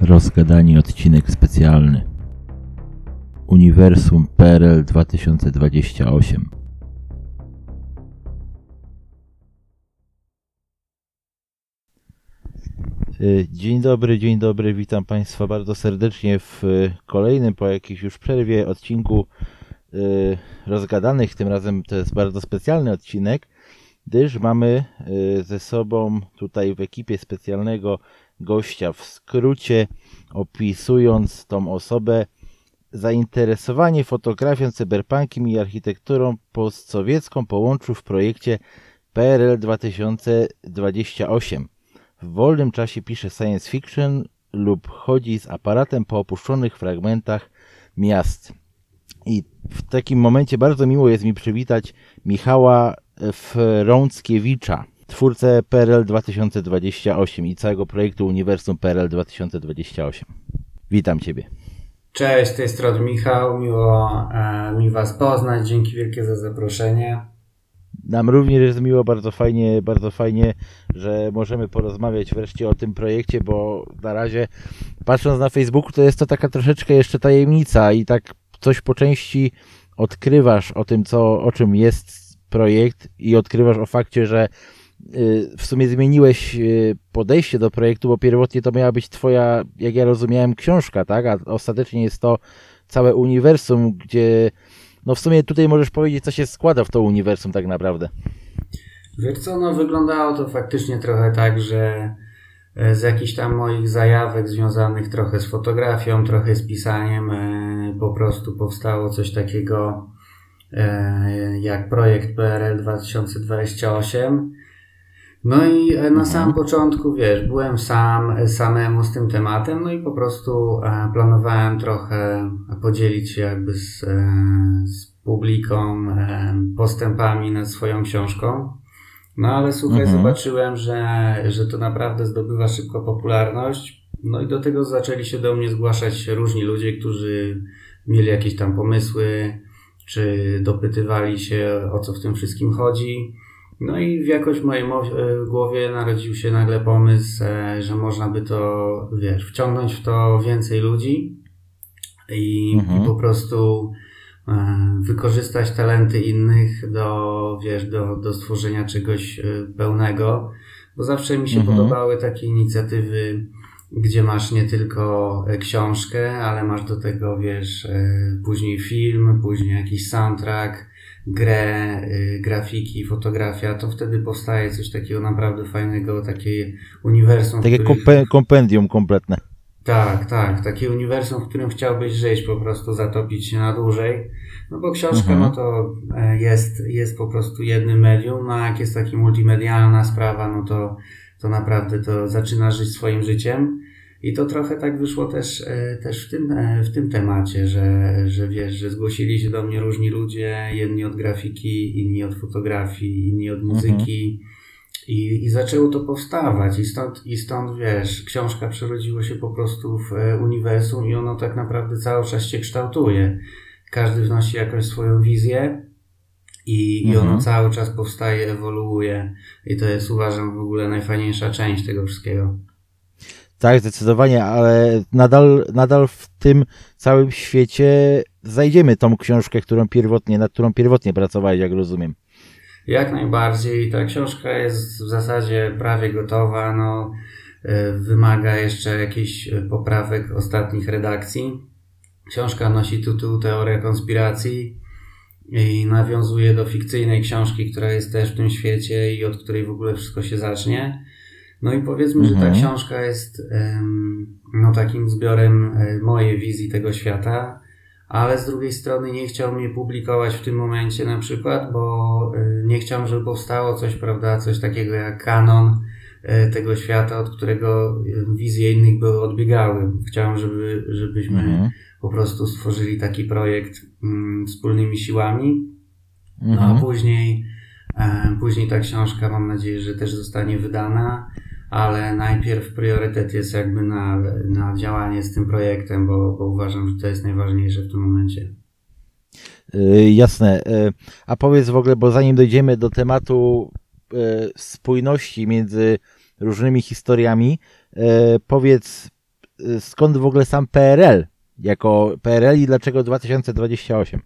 Rozgadani odcinek specjalny. Uniwersum PRL 2028. Y, Dzień dobry, dzień dobry, witam Państwa bardzo serdecznie w y, kolejnym po jakiejś już przerwie odcinku y, rozgadanych. Tym razem to jest bardzo specjalny odcinek, gdyż mamy ze sobą tutaj w ekipie specjalnego gościa. W skrócie opisując tą osobę, zainteresowanie fotografią, cyberpunkiem i architekturą postsowiecką połączył w projekcie PRL 2028. W wolnym czasie pisze science fiction lub chodzi z aparatem po opuszczonych fragmentach miast. I w takim momencie bardzo miło jest mi przywitać Michała Frąckiewicza, twórcę PRL 2028 i całego projektu Uniwersum PRL 2028. Witam Ciebie. Cześć, to jest strony Michał, miło e, mi Was poznać, dzięki wielkie za zaproszenie. Nam również jest miło, bardzo fajnie, bardzo fajnie, że możemy porozmawiać wreszcie o tym projekcie, bo na razie patrząc na Facebooku, to jest to taka troszeczkę jeszcze tajemnica i tak coś po części odkrywasz o tym, co, o czym jest projekt i odkrywasz o fakcie, że w sumie zmieniłeś y, podejście do projektu, bo pierwotnie to miała być twoja, jak ja rozumiałem, książka, tak? A ostatecznie jest to całe uniwersum, gdzie no w sumie tutaj możesz powiedzieć, co się składa w to uniwersum tak naprawdę. Wiesz co, no wyglądało to faktycznie trochę tak, że e, z jakichś tam moich zajawek związanych trochę z fotografią, trochę z pisaniem, e, po prostu powstało coś takiego e, jak projekt PRL 2028. No i na mhm. samym początku, wiesz, byłem sam, samemu z tym tematem, no i po prostu planowałem trochę podzielić się jakby z, z publiką postępami nad swoją książką. No ale słuchaj, mhm. zobaczyłem, że, że to naprawdę zdobywa szybko popularność. No i do tego zaczęli się do mnie zgłaszać różni ludzie, którzy mieli jakieś tam pomysły, czy dopytywali się o co w tym wszystkim chodzi. No i w jakoś w mojej e, głowie narodził się nagle pomysł, e, że można by to, wiesz, wciągnąć w to więcej ludzi i, mhm. i po prostu E, wykorzystać talenty innych do, wiesz, do, do stworzenia czegoś pełnego, bo zawsze mi się mhm. podobały takie inicjatywy, gdzie masz nie tylko książkę, ale masz do tego, wiesz, później film, później jakiś soundtrack, grę, grafiki, fotografia, to wtedy powstaje coś takiego naprawdę fajnego, takie uniwersum. Takie kompendium kompletne. Tak, tak. Takie uniwersum, w którym chciałbyś żyć, po prostu zatopić się na dłużej. No bo książka, mhm. no to e, jest, jest po prostu jednym medium, no a jak jest taka multimedialna sprawa, no to, to naprawdę to zaczyna żyć swoim życiem. I to trochę tak wyszło też, e, też w, tym, e, w tym temacie, że, że wiesz, że zgłosili się do mnie różni ludzie, jedni od grafiki, inni od fotografii, inni od muzyki. Mhm i, I zaczęło to powstawać, i stąd, i stąd wiesz, książka przerodziła się po prostu w e, uniwersum, i ono tak naprawdę cały czas się kształtuje. Każdy wnosi jakąś swoją wizję, i, mhm. i ono mhm. cały czas powstaje, ewoluuje, i to jest uważam w ogóle najfajniejsza część tego wszystkiego. Tak, zdecydowanie, ale nadal, nadal w tym całym świecie znajdziemy tą książkę, którą pierwotnie, nad którą pierwotnie pracowałeś, jak rozumiem. Jak najbardziej. Ta książka jest w zasadzie prawie gotowa. No, e, wymaga jeszcze jakichś poprawek ostatnich redakcji. Książka nosi tytuł Teoria konspiracji i nawiązuje do fikcyjnej książki, która jest też w tym świecie i od której w ogóle wszystko się zacznie. No i powiedzmy, mhm. że ta mhm. książka jest no, takim zbiorem e, mojej wizji tego świata ale z drugiej strony nie chciał mnie publikować w tym momencie na przykład, bo y, nie chciał, żeby powstało coś, prawda, coś takiego jak kanon y, tego świata, od którego wizje innych były odbiegały. Chciałem, żeby, żebyśmy mhm. po prostu stworzyli taki projekt mm, wspólnymi siłami. No mhm. a później, e, później ta książka, mam nadzieję, że też zostanie wydana ale najpierw priorytet jest jakby na, na działanie z tym projektem, bo, bo uważam, że to jest najważniejsze w tym momencie. Yy, jasne. Yy, a powiedz w ogóle, bo zanim dojdziemy do tematu yy, spójności między różnymi historiami, powiedz, y, skąd w ogóle sam PRL jako PRL i dlaczego 2028?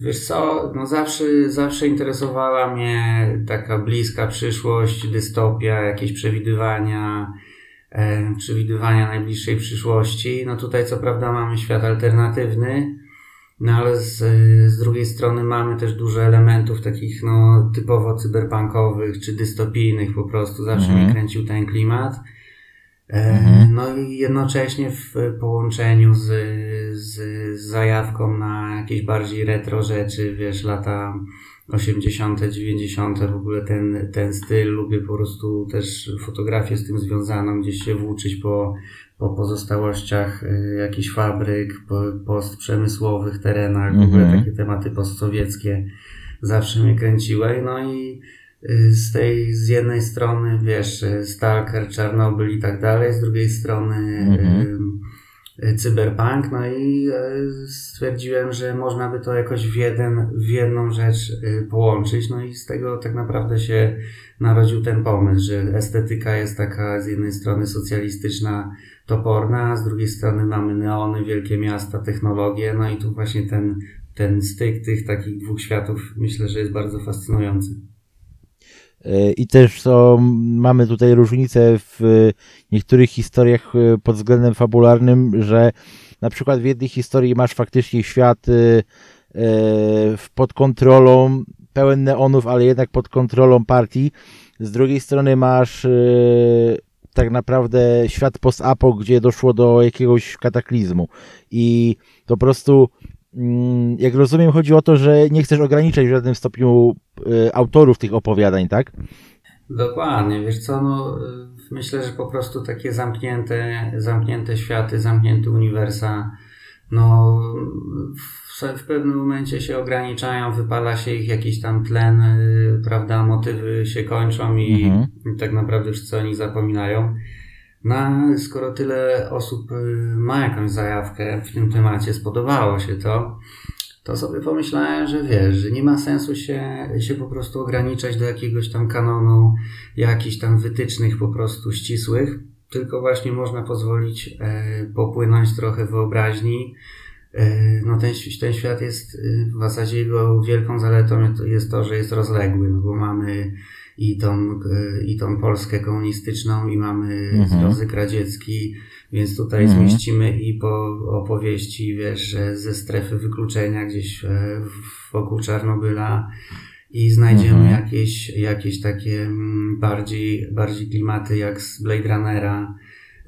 Wiesz co, no zawsze, zawsze interesowała mnie taka bliska przyszłość, dystopia, jakieś przewidywania, e, przewidywania najbliższej przyszłości. No tutaj co prawda mamy świat alternatywny, no ale z, z drugiej strony mamy też dużo elementów takich no typowo cyberpunkowych czy dystopijnych po prostu. Zawsze Mhm. mnie kręcił ten klimat. E, Mhm. No i jednocześnie w połączeniu z, z, z zajawką na jakieś bardziej retro rzeczy, wiesz, lata 80., 90., w ogóle ten, ten styl, lubię po prostu też fotografię z tym związaną, gdzieś się włóczyć po, po pozostałościach y, jakichś fabryk, po postprzemysłowych terenach, w ogóle Mhm. takie tematy postsowieckie zawsze mnie kręciły. No i y, z tej, z jednej strony, wiesz, y, Stalker, Czarnobyl i tak dalej, z drugiej strony y, cyberpunk, no i y, stwierdziłem, że można by to jakoś w, jeden, w jedną rzecz y, połączyć, no i z tego tak naprawdę się narodził ten pomysł, że estetyka jest taka z jednej strony socjalistyczna, toporna, a z drugiej strony mamy neony, wielkie miasta, technologie, no i tu właśnie ten, ten styk tych takich dwóch światów myślę, że jest bardzo fascynujący. Y, I też są, mamy tutaj różnicę w y, niektórych historiach y, pod względem fabularnym, że na przykład w jednej historii masz faktycznie świat pod kontrolą, pełen neonów, ale jednak pod kontrolą partii. Z drugiej strony masz tak naprawdę świat post-apo, gdzie doszło do jakiegoś kataklizmu. I to po prostu, jak rozumiem, chodzi o to, że nie chcesz ograniczać w żadnym stopniu y, autorów tych opowiadań, tak? Dokładnie, wiesz co, no myślę, że po prostu takie zamknięte, zamknięte światy, zamknięte uniwersa, no w, w pewnym momencie się ograniczają, wypala się ich jakiś tam tlen, y, prawda, motywy się kończą i, Mhm. i tak naprawdę wszyscy o nich zapominają. No, skoro tyle osób y, ma jakąś zajawkę w tym temacie, spodobało się to, to sobie pomyślałem, że wiesz, że nie ma sensu się, się po prostu ograniczać do jakiegoś tam kanonu, jakichś tam wytycznych po prostu ścisłych, tylko właśnie można pozwolić e, popłynąć trochę wyobraźni. E, no ten, ten świat jest e, w zasadzie jego wielką zaletą jest to, że jest rozległy, no bo mamy i tą, e, i tą Polskę komunistyczną i mamy Mhm. Związek Radziecki, więc tutaj Mhm. zmieścimy i po opowieści, wiesz, że ze strefy wykluczenia gdzieś e, wokół Czarnobyla i znajdziemy Mhm. jakieś, jakieś takie mm, bardziej, bardziej klimaty jak z Blade Runnera,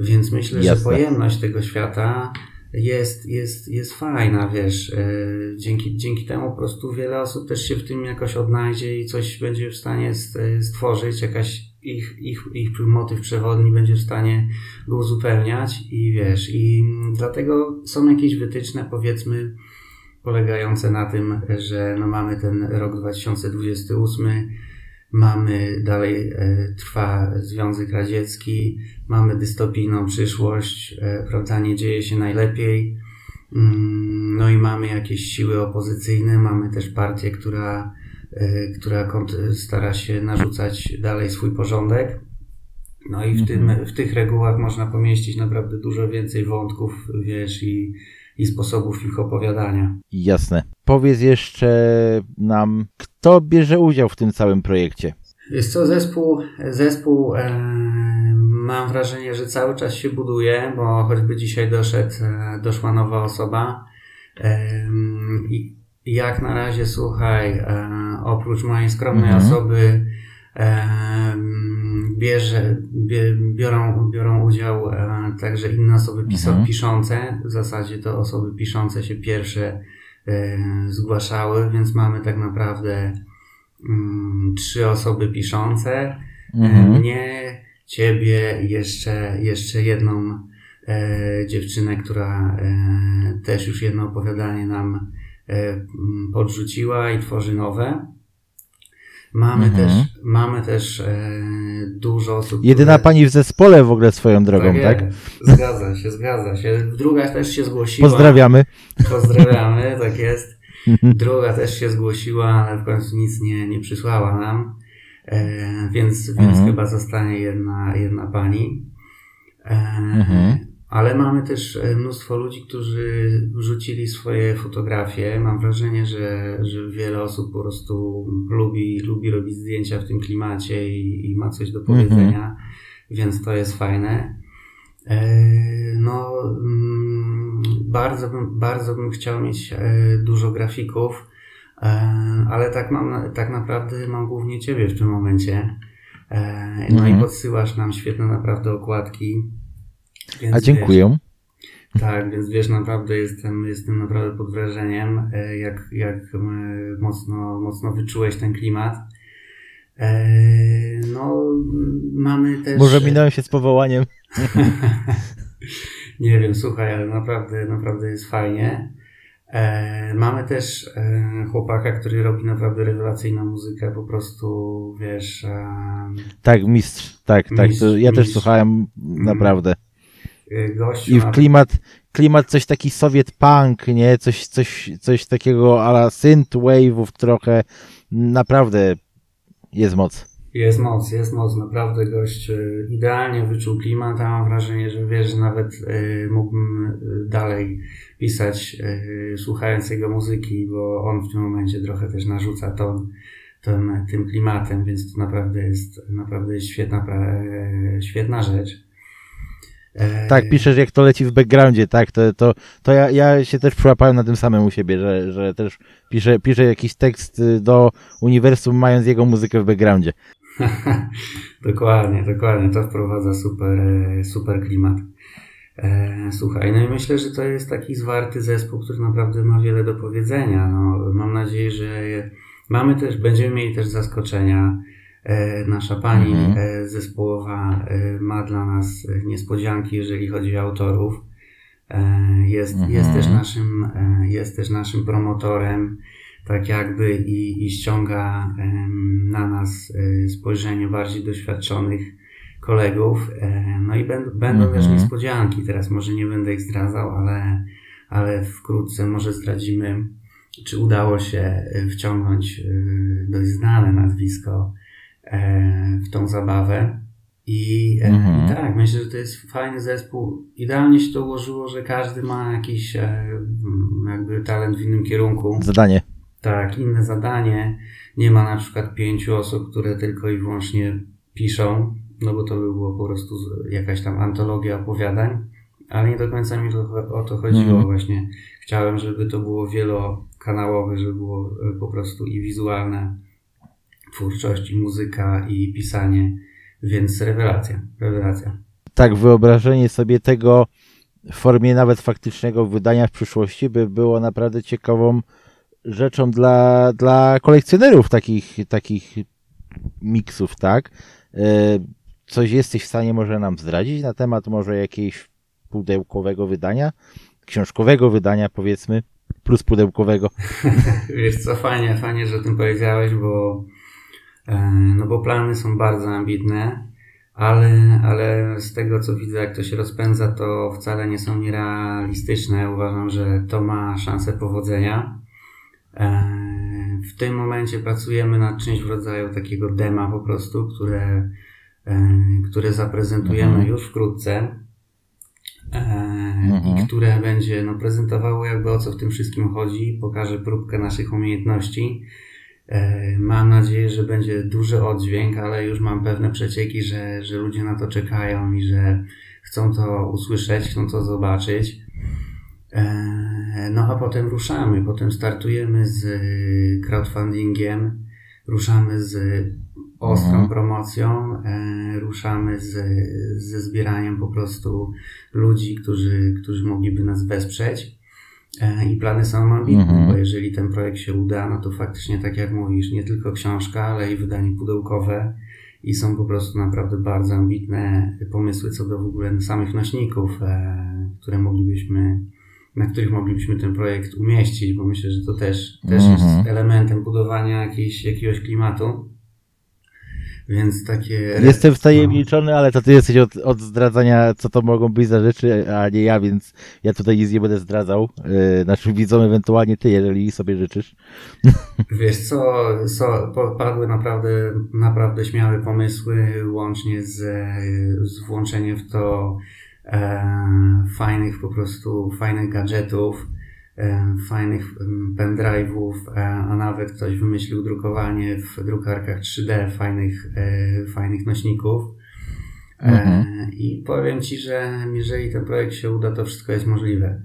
więc myślę, że Jasne. pojemność tego świata jest, jest, jest fajna, wiesz, e, dzięki, dzięki temu po prostu wiele osób też się w tym jakoś odnajdzie i coś będzie w stanie st- stworzyć, jakaś ich, ich, ich motyw przewodni będzie w stanie go uzupełniać i wiesz, i dlatego są jakieś wytyczne, powiedzmy, polegające na tym, że no mamy ten rok 2028, mamy dalej e, trwa Związek Radziecki, mamy dystopijną przyszłość, e, prawda, nie dzieje się najlepiej. Mm, No i mamy jakieś siły opozycyjne, mamy też partię, która, e, która stara się narzucać dalej swój porządek. No i w, tym, w tych regułach można pomieścić naprawdę dużo więcej wątków, wiesz, i, i sposobów ich opowiadania. Jasne. Powiedz jeszcze nam, kto bierze udział w tym całym projekcie? Jest co, zespół, zespół e, mam wrażenie, że cały czas się buduje, bo choćby dzisiaj doszedł, e, doszła nowa osoba. E, jak na razie, słuchaj, e, oprócz mojej skromnej Mhm. osoby e, bierze, bie, biorą, biorą udział e, także inne osoby piso, Mhm. piszące. W zasadzie to osoby piszące się pierwsze e, zgłaszały, więc mamy tak naprawdę mm, trzy osoby piszące. E, Mhm. Mnie, ciebie jeszcze, jeszcze jedną e, dziewczynę, która e, też już jedno opowiadanie nam e, podrzuciła i tworzy nowe. Mamy Mhm. też, mamy też e, dużo osób. Jedyna które- pani w zespole w ogóle swoją drogą, tak? jest. Zgadza się, zgadza się. Druga też się zgłosiła. Pozdrawiamy. Pozdrawiamy, tak jest. Druga też się zgłosiła, ale w końcu nic nie, nie przysłała nam. E, więc, więc Mhm. chyba zostanie jedna, jedna pani. E, Mhm. Ale mamy też e, mnóstwo ludzi, którzy wrzucili swoje fotografie. Mam wrażenie, że, że wiele osób po prostu lubi, lubi robić zdjęcia w tym klimacie i, i ma coś do powiedzenia, mm -hmm. więc to jest fajne. E, no, mm, bardzo bym, bardzo bym chciał mieć e, dużo grafików, ale tak, mam, tak naprawdę mam głównie Ciebie w tym momencie. No mm -hmm. i podsyłasz nam świetne naprawdę okładki. Więc A dziękuję. Wiesz, tak, więc wiesz, naprawdę jestem, jestem naprawdę pod wrażeniem, e, jak, jak e, mocno, mocno wyczułeś ten klimat. E, no, mamy też. Może minąłem się z powołaniem. Nie wiem, słuchaj, ale naprawdę, naprawdę jest fajnie. Mamy też chłopaka, który robi naprawdę rewelacyjną muzykę, po prostu, wiesz. Tak, mistrz, tak, tak. Mistrz, ja mistrz. też słuchałem, mhm. naprawdę. Y, gościu. I w klimat, klimat coś taki sowiet punk, nie? Coś, coś, coś takiego ala synthwave'ów trochę. Naprawdę jest moc. Jest moc, jest moc, naprawdę gość y, idealnie wyczuł klimat, a mam wrażenie, że wiesz, że nawet y, mógłbym y, dalej pisać y, słuchając jego muzyki, bo on w tym momencie trochę też narzuca ton, ton tym klimatem, więc to naprawdę jest, naprawdę jest świetna, świetna rzecz. Tak, piszesz jak to leci w backgroundzie, tak, to, to, to ja, ja się też przyłapałem na tym samym u siebie, że, że też piszę, piszę jakiś tekst y, do uniwersum mając jego muzykę w backgroundzie. dokładnie, dokładnie, to wprowadza super, super klimat. E, słuchaj, no i myślę, że to jest taki zwarty zespół, który naprawdę ma wiele do powiedzenia. No, mam nadzieję, że mamy też, będziemy mieli też zaskoczenia. E, nasza pani mhm. E, zespołowa e, ma dla nas niespodzianki, jeżeli chodzi o autorów. Jest, mhm. jest, też, naszym, jest też naszym promotorem, tak jakby i, i ściąga na nas spojrzenie bardziej doświadczonych kolegów. No i będą, będą też mhm. niespodzianki. Teraz może nie będę ich zdradzał, ale, ale wkrótce może zdradzimy, czy udało się wciągnąć dość znane nazwisko w tą zabawę. I, e, mhm. I, tak, myślę, że to jest fajny zespół. Idealnie się to ułożyło, że każdy ma jakiś e, jakby talent w innym kierunku. Zadanie. Tak, inne zadanie. Nie ma na przykład pięciu osób, które tylko i wyłącznie piszą, no bo to by było po prostu jakaś tam antologia opowiadań, ale nie do końca mi to, o to chodziło mhm. właśnie. Chciałem, żeby to było wielokanałowe, żeby było po prostu i wizualne, twórczość, i muzyka, i pisanie, więc rewelacja, rewelacja. Tak, wyobrażenie sobie tego w formie nawet faktycznego wydania w przyszłości by było naprawdę ciekawą rzeczą dla, dla kolekcjonerów takich, takich miksów, tak? E, coś jesteś w stanie może nam zdradzić na temat może jakiegoś pudełkowego wydania, książkowego wydania powiedzmy, plus pudełkowego. Wiesz co, fajnie, fajnie, że o tym powiedziałeś, bo no bo plany są bardzo ambitne, ale, ale z tego co widzę, jak to się rozpędza, to wcale nie są nierealistyczne. Uważam, że to ma szansę powodzenia. E, w tym momencie pracujemy nad czymś w rodzaju takiego dema po prostu, które, e, które zaprezentujemy mhm. już wkrótce mhm. i które będzie no, prezentowało jakby o co w tym wszystkim chodzi, pokaże próbkę naszych umiejętności E, mam nadzieję, że będzie duży oddźwięk, ale już mam pewne przecieki, że, że ludzie na to czekają i że chcą to usłyszeć, chcą to zobaczyć. E, no a potem ruszamy, potem startujemy z crowdfundingiem, ruszamy z ostrą mhm. promocją, e, ruszamy z, ze zbieraniem po prostu ludzi, którzy, którzy mogliby nas wesprzeć. E, I plany są ambitne, mhm. bo jeżeli ten projekt się uda, no to faktycznie, tak jak mówisz, nie tylko książka, ale i wydanie pudełkowe i są po prostu naprawdę bardzo ambitne pomysły co do w ogóle samych nośników, e, które moglibyśmy, na których moglibyśmy ten projekt umieścić, bo myślę, że to też, też jest mhm. elementem budowania jakiejś, jakiegoś klimatu. Więc takie. Jestem wtajemniczony, ale to ty jesteś od, od zdradzania, co to mogą być za rzeczy, a nie ja, więc ja tutaj nic nie będę zdradzał. Yy, naszym widzom ewentualnie ty, jeżeli sobie życzysz. Wiesz co, co padły naprawdę, naprawdę śmiałe pomysły, łącznie z, z włączeniem w to e, fajnych po prostu, fajnych gadżetów, fajnych pendrive'ów, e, a nawet ktoś wymyślił drukowanie w drukarkach 3D fajnych, e, fajnych nośników. E, Mhm. I powiem Ci, że jeżeli ten projekt się uda, to wszystko jest możliwe.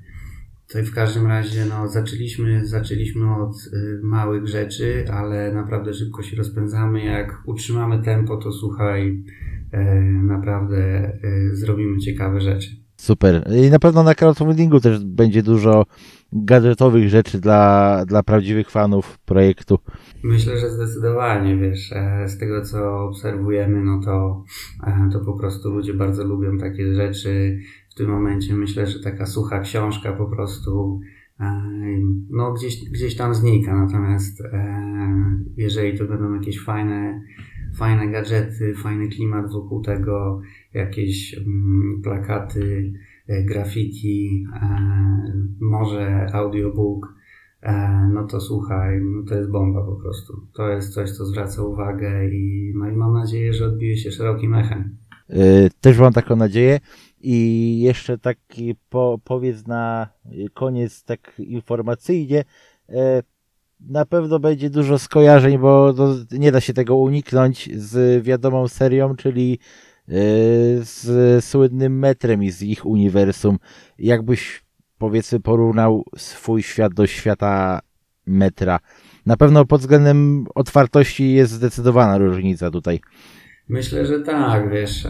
To w każdym razie no, zaczęliśmy, zaczęliśmy od y, małych rzeczy, ale naprawdę szybko się rozpędzamy. Jak utrzymamy tempo, to słuchaj, e, naprawdę e, zrobimy ciekawe rzeczy. Super. I na pewno na crowdfundingu też będzie dużo gadżetowych rzeczy dla, dla prawdziwych fanów projektu. Myślę, że zdecydowanie, wiesz, e, z tego co obserwujemy, no to, e, to po prostu ludzie bardzo lubią takie rzeczy. W tym momencie myślę, że taka sucha książka po prostu e, no gdzieś, gdzieś tam znika. Natomiast jeżeli to będą jakieś fajne, fajne gadżety, fajny klimat wokół tego, jakieś mm, plakaty, e, graffiti, e, może audiobook, E, no to słuchaj, no to jest bomba po prostu. To jest coś, co zwraca uwagę i, no i mam nadzieję, że odbije się szerokim echem. Też mam taką nadzieję. I jeszcze taki po, powiedz na koniec, tak informacyjnie, na pewno będzie dużo skojarzeń, bo to nie da się tego uniknąć z wiadomą serią, czyli e, z słynnym metrem i z ich uniwersum. Jakbyś powiedzmy porównał swój świat do świata metra. Na pewno pod względem otwartości jest zdecydowana różnica tutaj. Myślę, że tak, wiesz.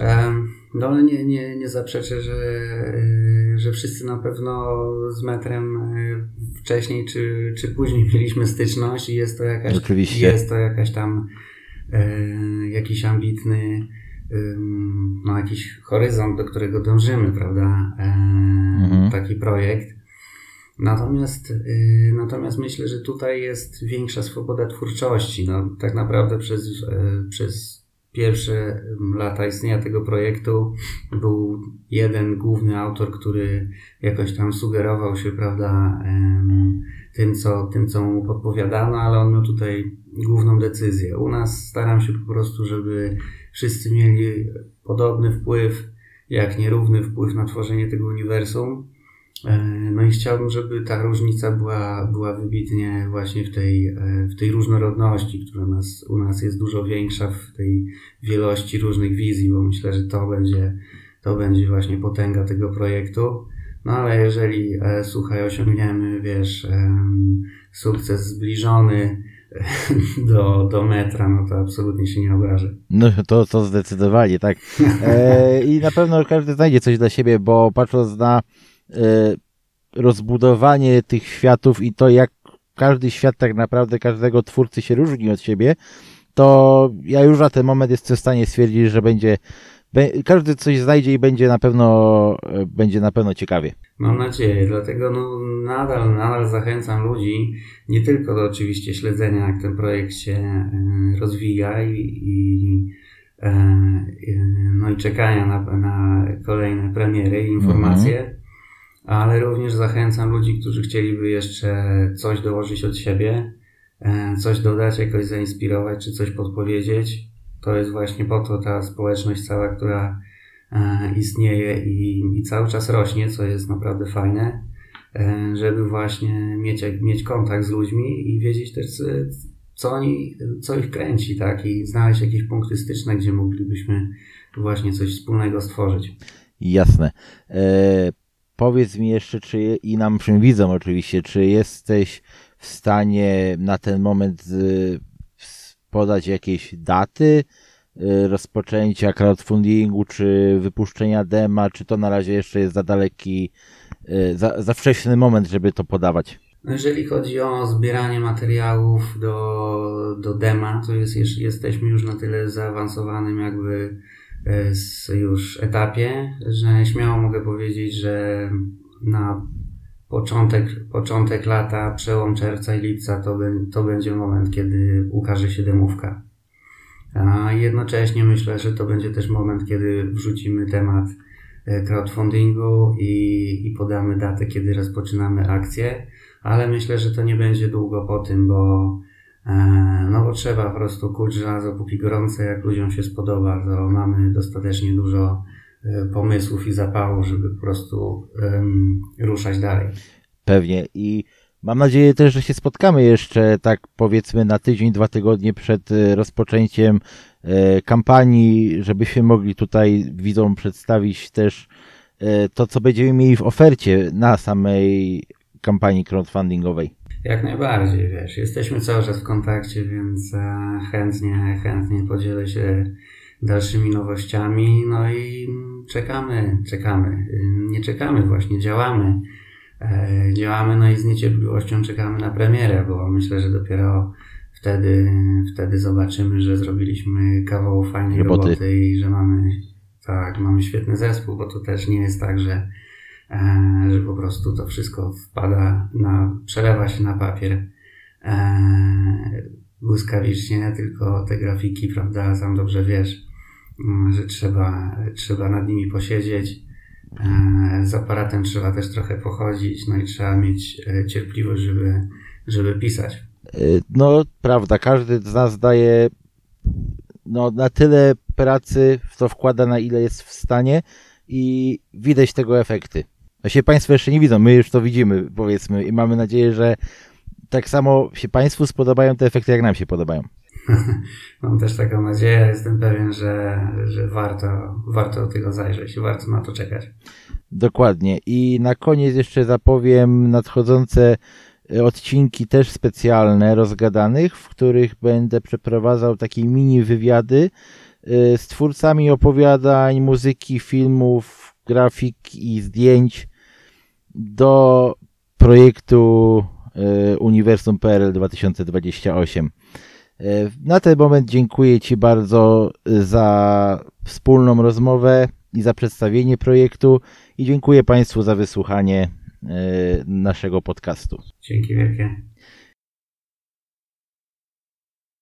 No ale nie, nie, nie zaprzeczę, że, e, że wszyscy na pewno z metrem e, wcześniej czy, czy później mieliśmy styczność i jest to jakaś, Oczywiście. jest to jakaś tam e, jakiś ambitny no jakiś horyzont, do którego dążymy, prawda? Mhm. Taki projekt. Natomiast, natomiast myślę, że tutaj jest większa swoboda twórczości. No, tak naprawdę przez, przez pierwsze em, lata istnienia tego projektu był jeden główny autor, który jakoś tam sugerował się, prawda, tym co, tym, co mu podpowiadano, ale on miał tutaj główną decyzję. U nas staram się po prostu, żeby wszyscy mieli podobny wpływ, jak nierówny wpływ na tworzenie tego uniwersum. E, No i chciałbym, żeby ta różnica była, była wybitnie właśnie w tej, e, w tej różnorodności, która nas, u nas jest dużo większa w tej wielości różnych wizji, bo myślę, że to będzie, to będzie właśnie potęga tego projektu. No ale jeżeli, e, słuchaj, osiągniemy, wiesz, sukces zbliżony do, do metra, no to absolutnie się nie obrażę. No to, to zdecydowanie, tak. E, I na pewno każdy znajdzie coś dla siebie, bo patrząc na rozbudowanie tych światów i to, jak każdy świat tak naprawdę każdego twórcy się różni od siebie, to ja już na ten moment jestem w stanie stwierdzić, że będzie, każdy coś znajdzie i będzie na pewno, e, będzie na pewno ciekawie. Mam nadzieję, dlatego no, nadal, nadal zachęcam ludzi nie tylko do oczywiście śledzenia, jak ten projekt się e, rozwija i, i, no i czekania na, na kolejne premiery i informacje, ale również zachęcam ludzi, którzy chcieliby jeszcze coś dołożyć od siebie, e, coś dodać, jakoś zainspirować, czy coś podpowiedzieć. To jest właśnie po to ta społeczność cała, która e, istnieje i, i cały czas rośnie, co jest naprawdę fajne, e, żeby właśnie mieć, mieć kontakt z ludźmi i wiedzieć też, co, oni, co ich kręci, tak? I znaleźć jakieś punkty styczne, gdzie moglibyśmy właśnie coś wspólnego stworzyć. Jasne. Powiedz mi jeszcze, czy i nam wszystkim widzom oczywiście, czy jesteś w stanie na ten moment y, podać jakieś daty y, rozpoczęcia crowdfundingu, czy wypuszczenia dema, czy to na razie jeszcze jest za daleki, y, za, za wczesny moment, żeby to podawać? Jeżeli chodzi o zbieranie materiałów do, do dema, to jest, jesteśmy już na tyle zaawansowanym jakby już etapie, że śmiało mogę powiedzieć, że na początek, początek lata, przełom czerwca i lipca to, to będzie moment, kiedy ukaże się demówka. A jednocześnie myślę, że to będzie też moment, kiedy wrzucimy temat e, crowdfundingu i, i podamy datę, kiedy rozpoczynamy akcję ale myślę, że to nie będzie długo po tym, bo, e, no bo trzeba po prostu kuć żelazo póki gorące, jak ludziom się spodoba, to mamy dostatecznie dużo pomysłów i zapału, żeby po prostu um, ruszać dalej. Pewnie i mam nadzieję też, że się spotkamy jeszcze tak powiedzmy na tydzień, dwa tygodnie przed rozpoczęciem kampanii, żebyśmy mogli tutaj widzom przedstawić też to, co będziemy mieli w ofercie na samej kampanii crowdfundingowej. Jak najbardziej, wiesz, jesteśmy cały czas w kontakcie, więc e, chętnie, chętnie podzielę się dalszymi nowościami, no i czekamy, czekamy, nie czekamy właśnie, działamy, e, działamy, no i z niecierpliwością czekamy na premierę, bo myślę, że dopiero wtedy, wtedy zobaczymy, że zrobiliśmy kawał fajnej roboty, roboty i że mamy, tak, mamy świetny zespół, bo to też nie jest tak, że że po prostu to wszystko wpada na, przelewa się na papier e, błyskawicznie, tylko te grafiki, prawda, sam dobrze wiesz, mm, że trzeba, trzeba nad nimi posiedzieć. E, z aparatem trzeba też trochę pochodzić, no i trzeba mieć cierpliwość, żeby, żeby pisać. No, prawda, każdy z nas daje no, na tyle pracy w to wkłada, na ile jest w stanie i widać tego efekty. Właśnie Państwo jeszcze nie widzą, my już to widzimy, powiedzmy, i mamy nadzieję, że tak samo się Państwu spodobają te efekty, jak nam się podobają. Mam też taką nadzieję, jestem pewien, że, że warto, warto tego zajrzeć, warto na to czekać. Dokładnie. I na koniec jeszcze zapowiem nadchodzące odcinki też specjalne, rozgadanych, w których będę przeprowadzał takie mini wywiady y, z twórcami opowiadań, muzyki, filmów, grafik i zdjęć do projektu e, Uniwersum PRL 2028. E, na ten moment dziękuję Ci bardzo za wspólną rozmowę i za przedstawienie projektu i dziękuję Państwu za wysłuchanie e, naszego podcastu. Dzięki wielkie.